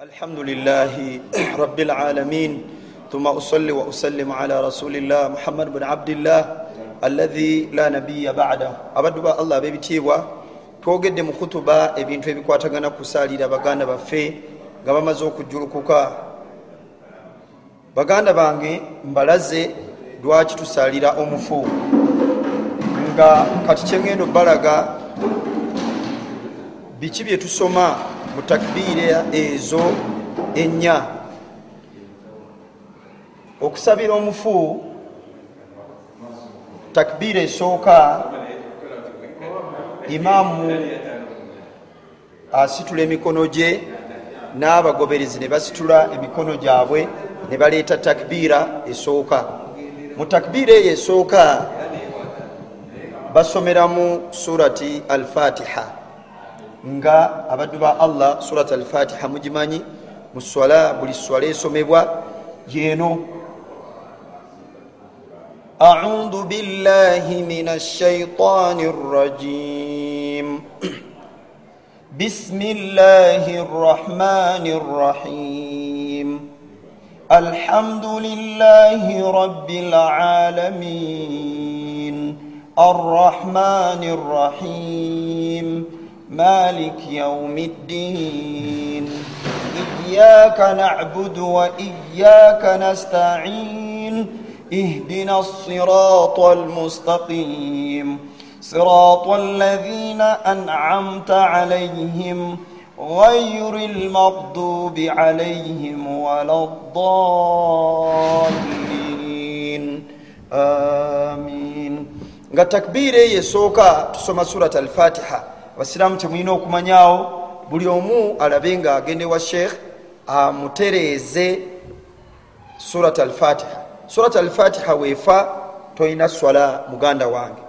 الحمد لله رب العالمين ثم أصلي وأسلم على رسول الله محمد بن عبد الله الذي لا نبي بعده abaddu ba allah ab'ebitiibwa twogedde mu kutuba ebintu ebikwatagana kusaalira baganda baffe nga bamaze okujjulukuka baganda bange mbalaze lwaki tusaalira omufu nga kati kyengendo balaga biki bye tusoma Mu takbiira ezo ennya. Okusabira omufu takbiira esooka imaamu asitula emikono gye n'abagoberezi ne basitula emikono gyabwe ne baleeta takbiira esooka. Mu takbiira eyo esooka basomeramu surati alfatiha nga abaddu ba allah surat alfatiha mugimanyi mu swala buli swala esomebwa yeeno. أعوذ بالله من الشيطان الرجيم بسم الله الرحمن الرحيم الحمد لله رب العالمين الرحمن الرحيم مالك يوم الدين. إياك نعبد وإياك نستعين. اهدنا الصراط المستقيم. صراط الذين أنعمت عليهم غير المغضوب عليهم ولا الضالين. آمين. Nga takbiira eyo esooka tusoma surat alfatiha. Abasiraamu kyemulina okumanyawo buli omu alabe nga agende wa sheekh amutereeze surat alfatiha. Surat alfatiha weefa tolina swala muganda wange.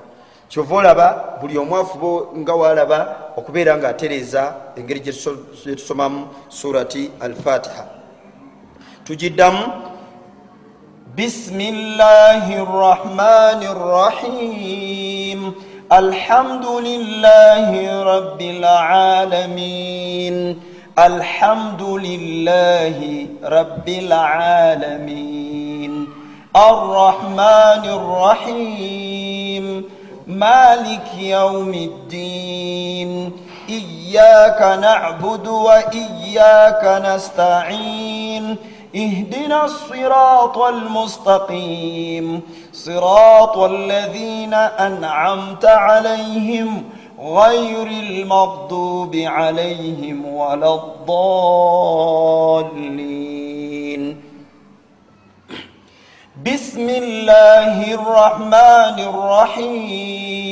Kyova olaba buli omwafubo nga walaba okubeera nga atereeza engeri gyetusomamu surati alfatiha. Tugiddamu bismillahi rrahmani rrahim الحمد لله رب العالمين الحمد لله رب العالمين الرحمن الرحيم مالك يوم الدين إياك نعبد وإياك نستعين اهدنا الصراط المستقيم صراط الذين أنعمت عليهم غير المغضوب عليهم ولا الضالين بسم الله الرحمن الرحيم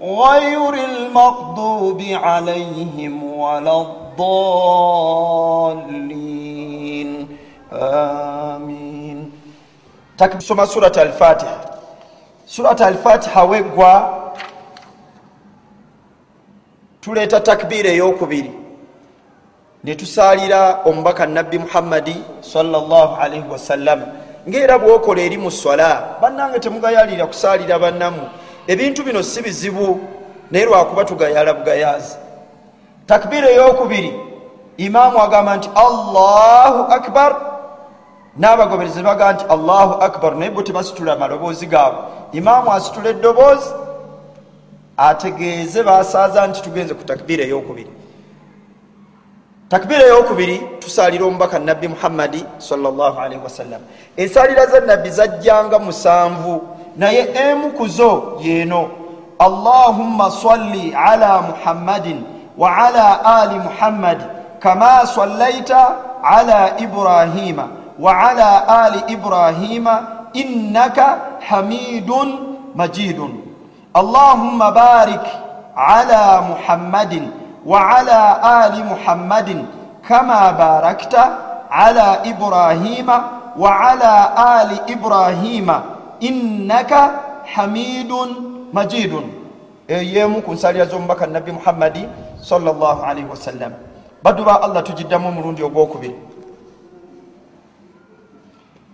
غير المغضوب عليهم ولا الضالين آمين تكسم سورة الفاتحة سورة الفاتحة وقوى tuleeta takbiira eyokubiri netusaalira omubaka nabbi muhammadi sallallahu wasallam ngaera bwokola eri mu swala bannange temugayalira kusaalira bannamu Ebintu bino si bizibu naye lwakuba tugayala bugayaazi. Takbiira eyokubiri imaamu agamba nti allahu akbar. N'abagoberezi bagaa nti allahu akbar. Naye bo tebasitula amaloboozi gaabwe. Imaamu asitula eddoboozi ategeeze basaaza nti tugenze ku takbiira eyokubiri takbiira eyokubiri tusaalira omubaka nabbi muhammadi wasallam ensalira za nabbi zajjanga musanvu naye emu kuzo yeeno allahumma salli ala muhammadin wa ala ali muhammadi kama sallaita ala ibrahima wa ala ali ibrahima innaka hamidun majidun allahumma barik ala muhammadin وعلى آل محمد كما باركت على إبراهيم waala ali ibrahima Innaka hamidun majidun. Eyo yemu ku nsalira z'omubaka nabbi muhammadi salllahalaihi wasallam. Baddu ba allah tugiddamu omulundi ogwokubiri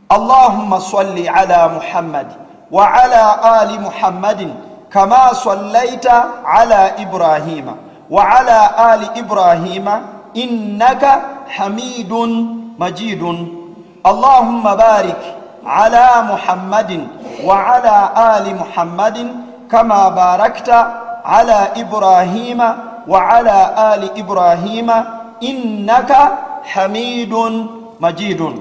allahumma salli ala muhammadi waala ali muhammadin kama sallaita ala ibrahima waala ali ibrahima innaka hamidun majidun. Allahumma barik ala muhammadin waala ali muhammadin kama barakta ala ibrahima waala ali ibrahima innaka hamidun majidun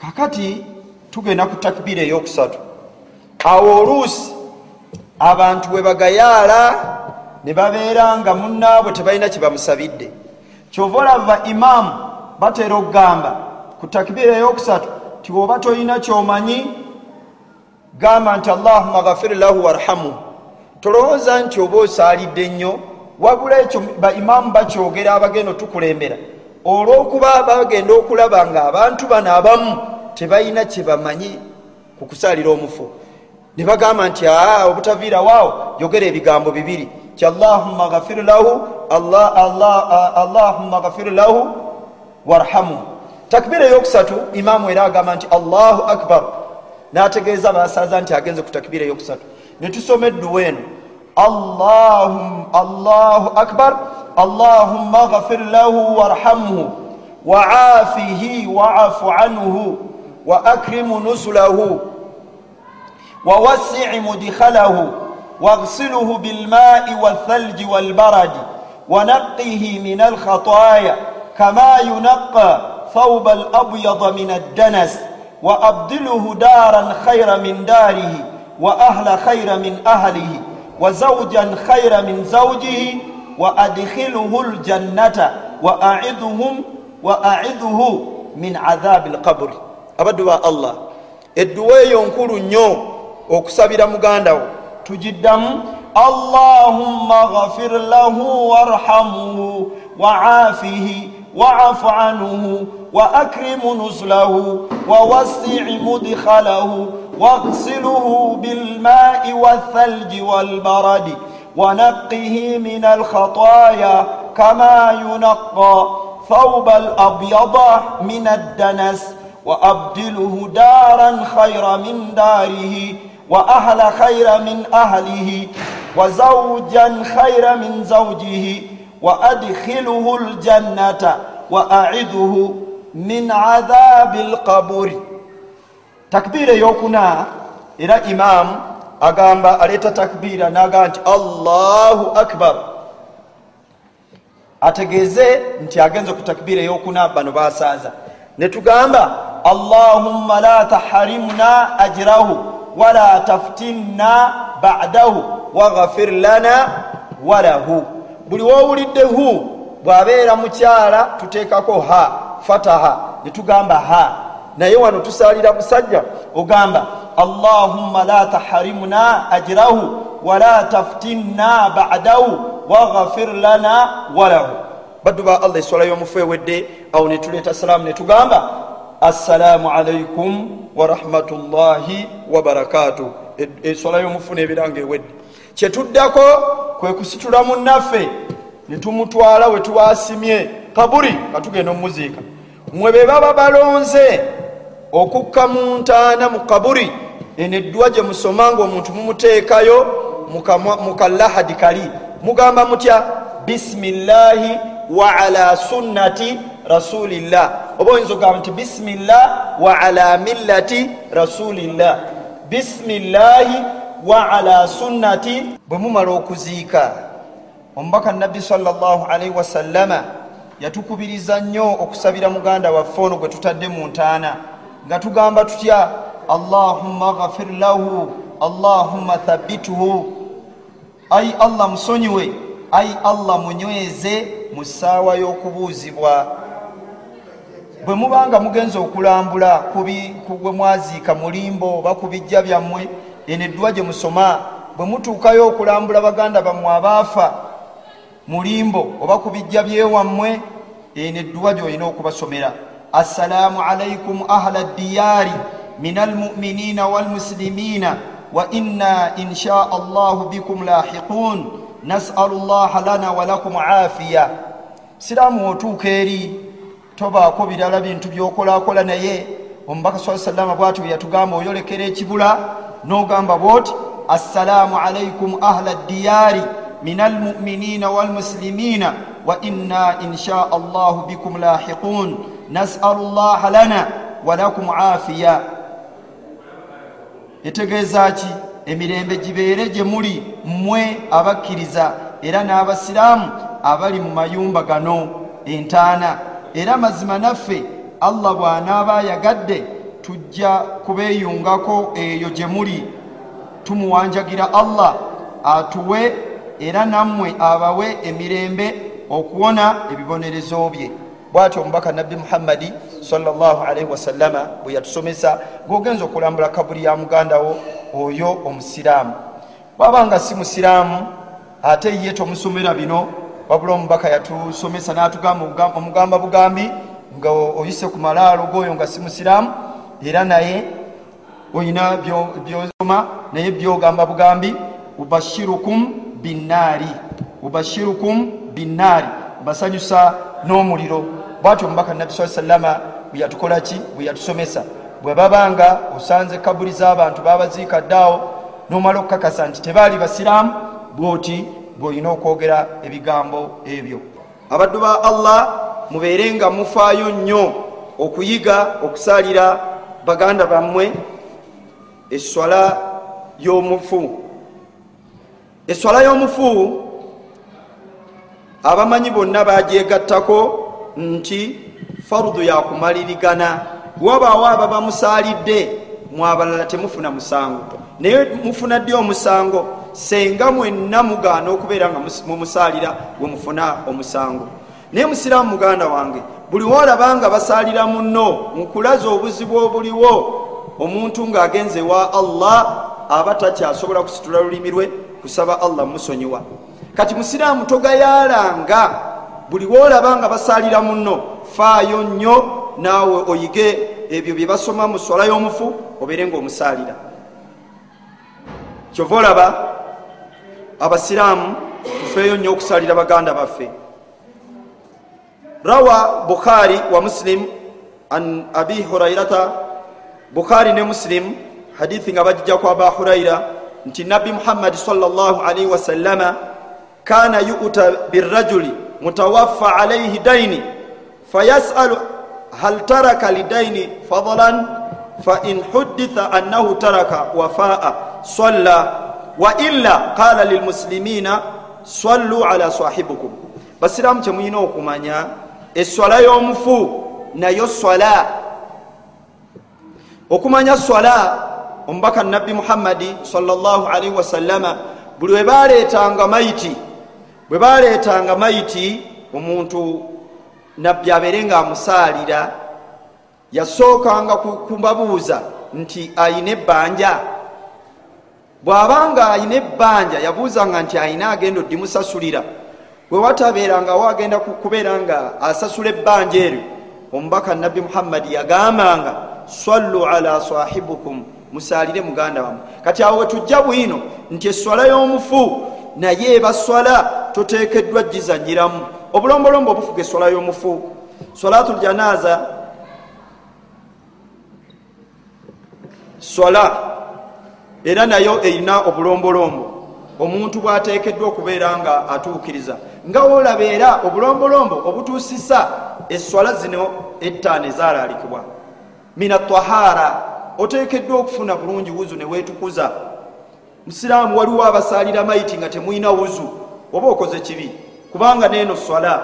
kakati tugenda ku takbiira eyokusatu. Awo oluusi abantu bwe bagayaala ne babeera nga munnaabwe tebalina kye bamusabidde. Kyova olava imaamu batera okugamba ku takbiira eyokusatu ti oba tolina kyomanyi gamba nti allahuma gafir lahu warhamu. Tolowooza nti oba osaalidde nnyo wabula ekyo baimaamu bakyogera abagenda otukulembera. Olwokuba bagenda okulaba nga abantu bano abamu tebalina kyebamanyi ku kusaalira omufu ne bagamba nti aa obutaviirawaawo yogera ebigambo bibiri. Ti allahumma gafir lahu allahumma gafir lahu warhamu takbiira eyokusatu imaamu era agamba nti allahu akbar nategeeza basaza nti agenze ku takbiira eyokusatu netusoma edduwa eno allahu akbar allahumma gafir lahu warhamhu waafihi waafu anhu waakrimu nusulahu wawasi mudkhalahu واغسله بالماء والثلج والبرد ونقه من الخطايا كما ينقى ثوب الأبيض من الدنس وأبدله دارا خير من داره وأهل خير من أهله وزوجا خير من زوجه وأدخله الجنة وأعذهم وأعذه من عذاب القبر أبدوا الله الدواء ينكر نيو okusabira muganda wo tugiddamu allahumma gafir lahu warhamuhu waafihi waafu anhu وأكرم نزله ووسع مدخله واغسله بالماء والثلج والبرد ونقه من الخطايا كما ينقى ثوب الأبيض من الدنس وأبدله دارا خير من داره وأهل خير من أهله وزوجا خير من زوجه وأدخله الجنة وأعذه min adhaabi lqaburi takbiira eyokuna era imaamu agamba aleeta takbiira naga nti allahu akbar. Ategeeze nti agenze ku takbiira eyokuna bano basaaza ne tugamba allahumma la taharimna ajrahu wala taftinna badahu waghafir lana walahu buli woowulidde hu bw'abeera mukyala tuteekako ha. Fataha netugamba ha. Naye wano tusalira musajja ogamba allahumma la taharimna ajrahu wala taftinna badahu waghafir lana walahu baddu ba allah eswala y'omufu ewedde awo netuleeta salaamu netugamba assalamu alaikum warahmatullahi wabarakatu eswala y'omufu nebiranga ewedde. Kyetuddako kwe kusitula munnaffe netumutwala wetubasimye kaburi nga tugenda omumuziika mwe be baba balonze okukka mu ntaana mu kaburi eno eddwa gye musoma nga omuntu mumuteekayo mu kalahadi kali. Mugamba mutya bisimillahi wa ala sunnati rasulillah. Oba oyinza okugamba nti bisimillah wa ala millati rasulillah. Bisimillahi wa ala sunnati bwe mumala okuziika. Omubaka nabbi salllahalaihi wasallama yatukubiriza nnyo okusabira muganda waffe ono gwe tutadde mu ntaana. Nga tugamba tutya? Allahumma gafir lahu allahumma thabituhu ai allah musonyiwe. Ai allah munyweze mu ssaawa y'okubuuzibwa. Bwe muba nga mugenza okulambula bwe mwaziika mulimbo oba ku bijja byammwe eno eddwa gye musoma bwe mutuukayo okulambula baganda bammwe abaafa mulimbo oba ku bijja byewammwe eno eddwa gyolina okubasomera. Assalamu alaikum ahla ddiyari min almuminina walmuslimina wa inna insha allahu bikum lahiqun nasalu llaha lana walakum afiya siraamu otuuka eri tobaako birala bintu byokolakola naye. Omubaka sa salama bwati bwe yatugamba oyolekera ekibula n'ogamba bwoti assalamu alaikum ahla ddiyari min almuminina walmuslimina wa inna insha allahu bikum lahiqun. Nasalu llaha lana walakum afiya. Etegeeza ki? Emirembe gibeere gye muli mmwe abakkiriza era n'abasiraamu abali mu mayumba gano entaana. Era mazima naffe allah bw'anaaba ayagadde tujja kubeeyungako eyo gye muli. Tumuwanjagira allah atuwe era nammwe abawe emirembe okuwona ebibonerezo bye. Bwatyo omubaka nabbi muhammadi salaalaihi wasallama bwe yatusomesa ng'ogenza okulambula kabuli ya mugandawo oyo omusiraamu. Bwabanga si musiraamu ate ye tomusomera bino wabula omubaka yatusomesa n'atugamba omugamba bugambi nga oyise ku malaalo g'oyo nga si musiraamu era naye oyina byosoma naye byogamba bugambi ubashirukum binnaari. Ubashirukum binnaari. Mbasanyusa n'omuliro. Bwatyo omubaka nabi saa sallama bwe yatukola ki? Bwe yatusomesa. Bwe babanga osanze kabuli z'abantu babaziika ddaawo nomala okukakasa nti tebaali basiraamu bwoti bweolina okwogera ebigambo ebyo. Abaddu ba allah mubeere nga mufaayo nnyo okuyiga okusaalira baganda bammwe eswala y'omufu eswala y'omufu abamanyi bonna bagyegattako nti farudu yakumalirigana wabaawo aba bamusaalidde mwabalala temufuna musango. Naye mufuna ddi omusango? Senga mwenna mugaana okubeera nga mumusaalira wemufuna omusango. Naye musiraamu muganda wange buli woolaba nga basaalira munno nkulaza obuzibu obuliwo omuntu ng'agenze wa allah aba takyasobola kusitula lulimi lwe kusaba allah musonyiwa kati musiraamu togayaalanga buli woolaba nga basaalira munno faayo nnyo naawe oyige ebyo bye basoma mu swala y'omufu obeere ngaomusaalira kyova olaba abasiraamu tufeeyo nnyo okusaalira baganda baffe. Rawa bukhari wa muslim an abi hurairata bukhari ne muslim hadithi nga bajija ku aba huraira nti nabbi muhammadi sallallahu wasallama kana yuta birajuli mutawaffa alaihi daini fayasalu hal taraka lidaini fadlan fain huditha annahu taraka wafaa salla wa illa qala lilmuslimina sallu ala sahibukum. Basiramu kyemulina okumanya eswala y'omufu nayo swala. Okumanya swala omubaka nabbi muhammadi sallallahu wasallama buli we baleetanga maiti bwe baleetanga maiti omuntu nabbi abeere nga amusaalira yasookanga kubabuuza nti ayina ebbanja. Bw'abanga ayina ebbanja yabuuzanga nti ayina agenda oddimusasulira. Bwe watabeerangawo agenda kubeera nga asasula ebbanja eryo omubaka nabbi muhammadi yagambanga sallu ala sahibukum musaalire muganda wammwe. Kati awo wetujja bwino nti eswala y'omufu naye eba swala toteekeddwa gizanyiramu obulombolombo obufuga eswala y'omufu. Salatu ljanaza swala era nayo erina obulombolombo. Omuntu bwateekeddwa okubeera nga atuukiriza. Nga woolaba era obulombolombo obutuusisa eswala zino ettaano ezalaalikibwa mina tahara oteekeddwa okufuna bulungi wuzu ne weetukuza. Musiraamu waliwo abasaalira maiti nga temulina wuzu oba okoze kibi kubanga neeno swala.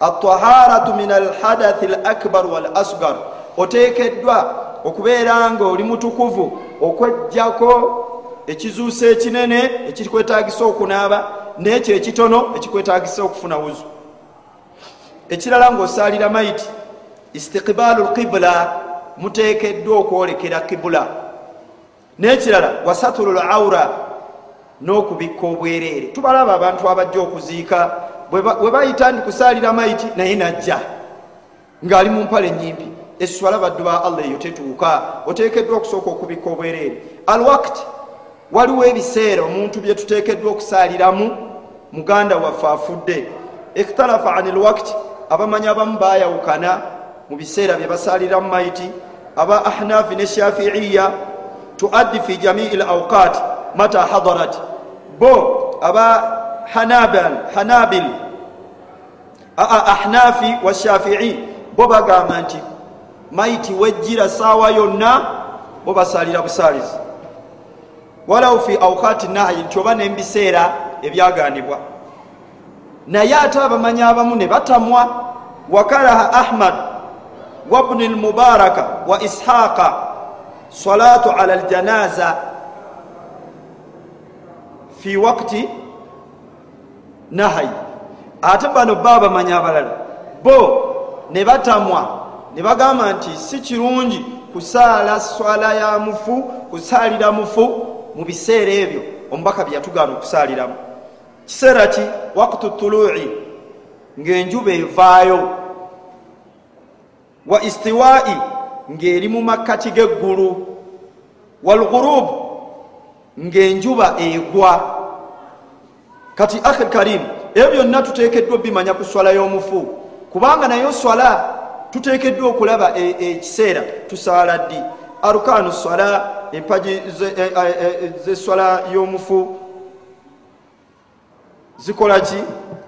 Ataharatu min alhadathi lakbar wal asgar oteekeddwa okubeera nga oli mutukuvu okwejjako ekizuuso ekinene ekikwetagisa okunaaba nekyo ekitono ekikwetagisa okufuna wuzu. Ekirala ngaosaalira maiti istiqbaalu lqibula muteekeddwa okwolekera kibula. Nekirala wasatulu laura n'okubikka obwereere. Tubalaba abantu abajja okuziika bwe bayita ndi kusaalira maiti naye najja ng'ali mu mpale enyimpi eswala baddu ba allah eyo tetuuka oteekeddwa okusooka okubika obwereere. Alwakti waliwo ebiseera omuntu bye tuteekeddwa okusaaliramu muganda waffe afudde. Ikhtalafa ani lwakti abamanyi abamu bayawukana mu biseera bye basaaliramu maiti aba ahnafi ne shafiiya tuaddi fi jamii l awqat mata hadarat bo aba hanabil ahnafi wa shafii bo bagamba nti maiti wejjira saawa yonna bo basaalira busaalizi walaw fi awqati nahyi nti oba nembiseera ebyaganibwa naye ate abamanyi abamu ne batamwa wakaraha ahmad wabni lmubaraka wa ishaqa salatu ala ljanaza fi wakti nahayi ate bano ba bamanyi abalala bo ne batamwa ne bagamba nti si kirungi kusaala swala ya mufu kusaalira mufu mu biseera ebyo omubaka byeyatugaana okusaaliramu kiseera ki waktu tului ng'enjuba evaayo wa istiwai ng'eri mu makkati g'eggulu walghurub ng'enjuba egwa. Kati akhi karim ebyo byonna tuteekeddwa bimanya ku swala y'omufu. Kubanga naye swala tuteekeddwa okulaba ekiseera tusaala ddi? Arukanu swala empaji zeswala y'omufu. Zikola ki?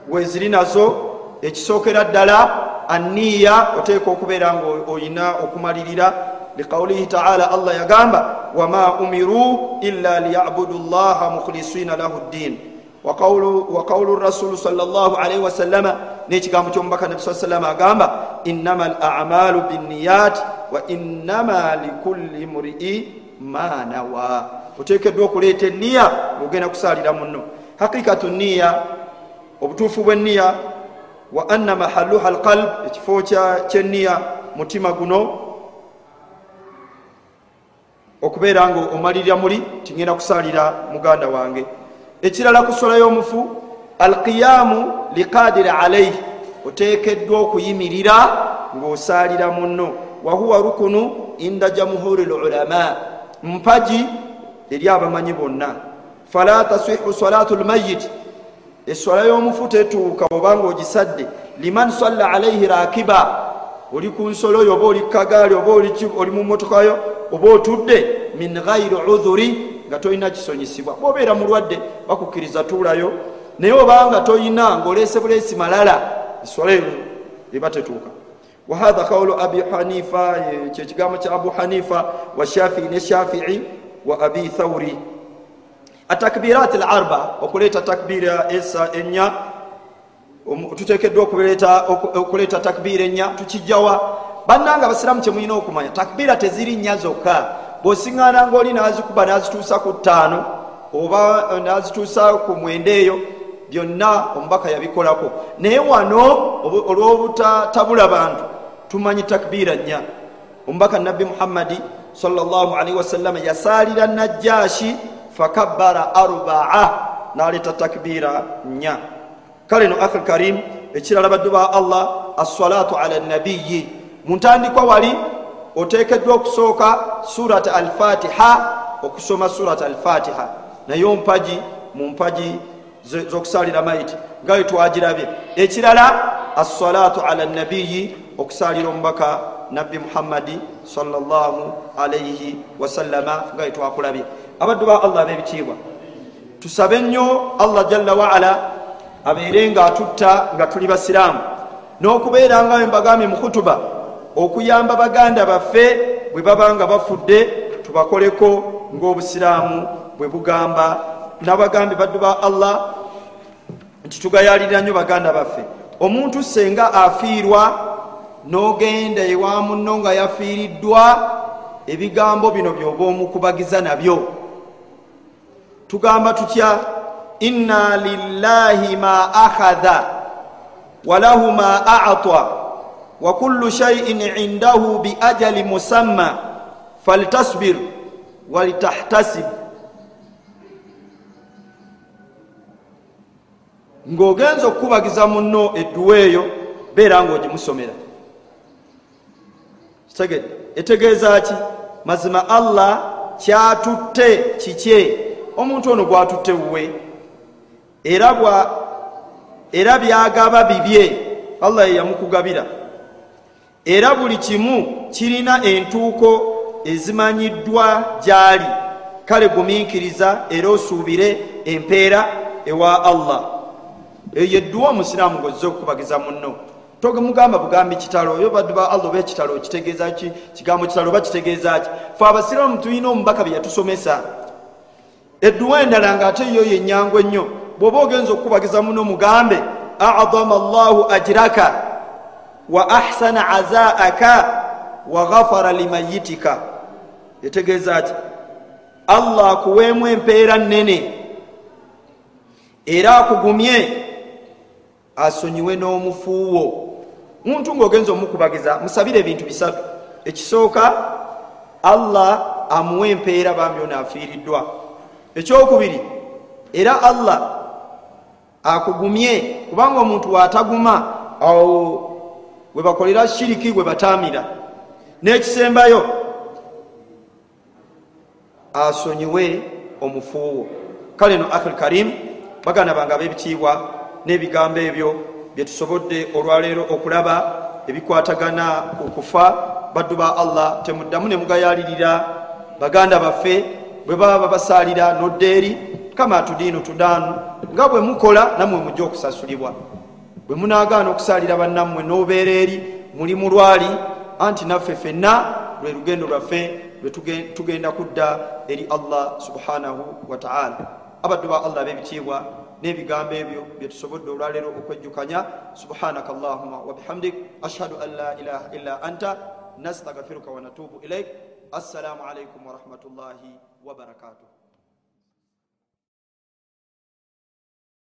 Weziri nazo ekisookera ddala aniya oteeka okubeera nga oyina okumalirira. Liqaulihi taala allah yagamba wama umiru illa liyabudu llaha mukhlisina lahu ddin. Waqaulu rasulu salllahalihi wasallama nekigambo kyomubaka nabi saa salama agamba innama al amalu binniyat wa innama likulli murii ma nawa. Oteekeddwa okuleeta eniya ngaogenda kusaalira muno hakikatu niya obutuufu bweniya wa anna mahalluha alqalb ekifo kyeniya mutima guno. Okubeera nga omalirira muli tingenda kusaalira muganda wange. Ekirala ku sola y'omufu alqiyamu liqadiri alaihi oteekeddwa okuyimirira ng'osaalira muno wahuwa rukunu inda jamuhuri lulama mpagi eri abamanyi bonna. Fala tasihu salatu lmayiti eswala y'omufu tetuuka obanga ogisadde liman salla alaihi rakiba oli ku nsolo yo oba oli kagaali oba oli mu motokayo oba otudde min gairi udhuri nga tolina kisonyisibwa bwobeera mulwadde bakukkiriza tuulayo. Naye obanga tolina ngaolese buleesi malala eswala eyo eba tetuuka. Wahatha kaulu abi hanifa kyekigambo kya abu hanifa wa shafii ne shafii wa abi thauri atakbirat al arba okuleeta takbira esa enya tutekeddwa okuleeta takbira enya tukijjawa. Bannanga abasiramu kyemulina okumanya takbira teziri nnya zokka. Bwosiŋŋana ngaoli nazikuba nazituusa ku ttaano oba nazituusa ku mwenda eyo byonna omubaka yabikolako. Naye wano olw'obutatabula bantu tumanyi takbira nnya. Omubaka nabbi muhammadi salllahalihi wasallama yasaalira najjaashi fakabbara arbaa naleeta takbira. Nnya kale no akhi karim ekirala baddu ba allah assalatu ala nabiyi muntandikwa wali oteekeddwa okusooka surat alfatiha okusoma surat alfatiha. Naye ompagi mu mpagi zokusaalira maiti nga we twagirabye. Ekirala assalatu ala nabiyi okusaalira omubaka nabbi muhammadi salaalaihi wasallama nga we twakulabye abaddu ba allah b'ebitiibwa tusabe nnyo allah jalla waala abeere nga atutta nga tuli basiraamu. N'okubeera nga mbagambye mu khutuba okuyamba baganda baffe bwe baba nga bafudde tubakoleko ng'obusiraamu bwe bugamba. Nabagambe baddu ba allah nti tugayalirira nnyo baganda baffe. Omuntu senga afiirwa n'ogenda ewa munno nga yafiiriddwa ebigambo bino byoba omukubagiza nabyo tugamba tutya? Inna lillahi ma akhadha walahu ma ata wa kullu shaiin indahu biajali musamma faltasbir walitahtasib ng'ogenza okukubagiza munno edduwa eyo beera ng'ogimusomera. Tegedde etegeeza ki? Mazima allah kyatutte kikye omuntu ono gwatutte wuwe era bwa era byagaba bibye allah yeyamukugabira era buli kimu kirina entuuko ezimanyiddwa gyali. Kale gumiikiriza era osuubire empeera ewa allah. Eyo edduwa omusiraamu gozze okukubagiza munno. Togemugamba bugambi kitalo oyo baddu ba allah oba ekitalo kitegeeza ki? Kigambo kitalo oba kitegeeza ki? Fe abasiraamu tulina omubaka bye yatusomesa edduwa endala ngaate yo yenyangu ennyo bw'oba ogenza okukubagiza muno mugambe adama llahu ajiraka wa ahsana azaaka wa ghafara limayitika. Etegeeza ti allah akuweemu empeera nnene era akugumye asonyiwe n'omufuuwo. Muntu ngaogenza omukubagiza musabire ebintu bisatu. Ekisooka allah amuwe empeera bambi onaafiiriddwa ekyokubiri era allah akugumye kubanga omuntu waataguma awo we bakolera shiriki we bataamira. N'ekisembayo asonyiwe omufuuwo. Kale no akhil karim baganda bange ab'ebitiibwa n'ebigambo ebyo byetusobodde olwaleero okulaba ebikwatagana ku kufa baddu ba allah temuddamu ne mugayalirira baganda baffe bwe baba babasaalira noddeeri kama tudiinu tudaanu nga bwe mukola nammwe mujja okusasulibwa. Bwe munagaana okusaalira bannammwe n'obeera eri muli mulwali anti naffe ffenna lwe lugendo lwaffe lwe tugenda kudda eri allah subhanahu wataala abaddu ba allah b'ebitiibwa n'ebigambo ebyo byetusobodde olwaleero okwejjukanya subhanaka allahuma wabihamdik ashhadu an la ilaha illa anta nastagfiruka wanatubu ilaik assalamu alaikum warahmatullahi wabarakatuh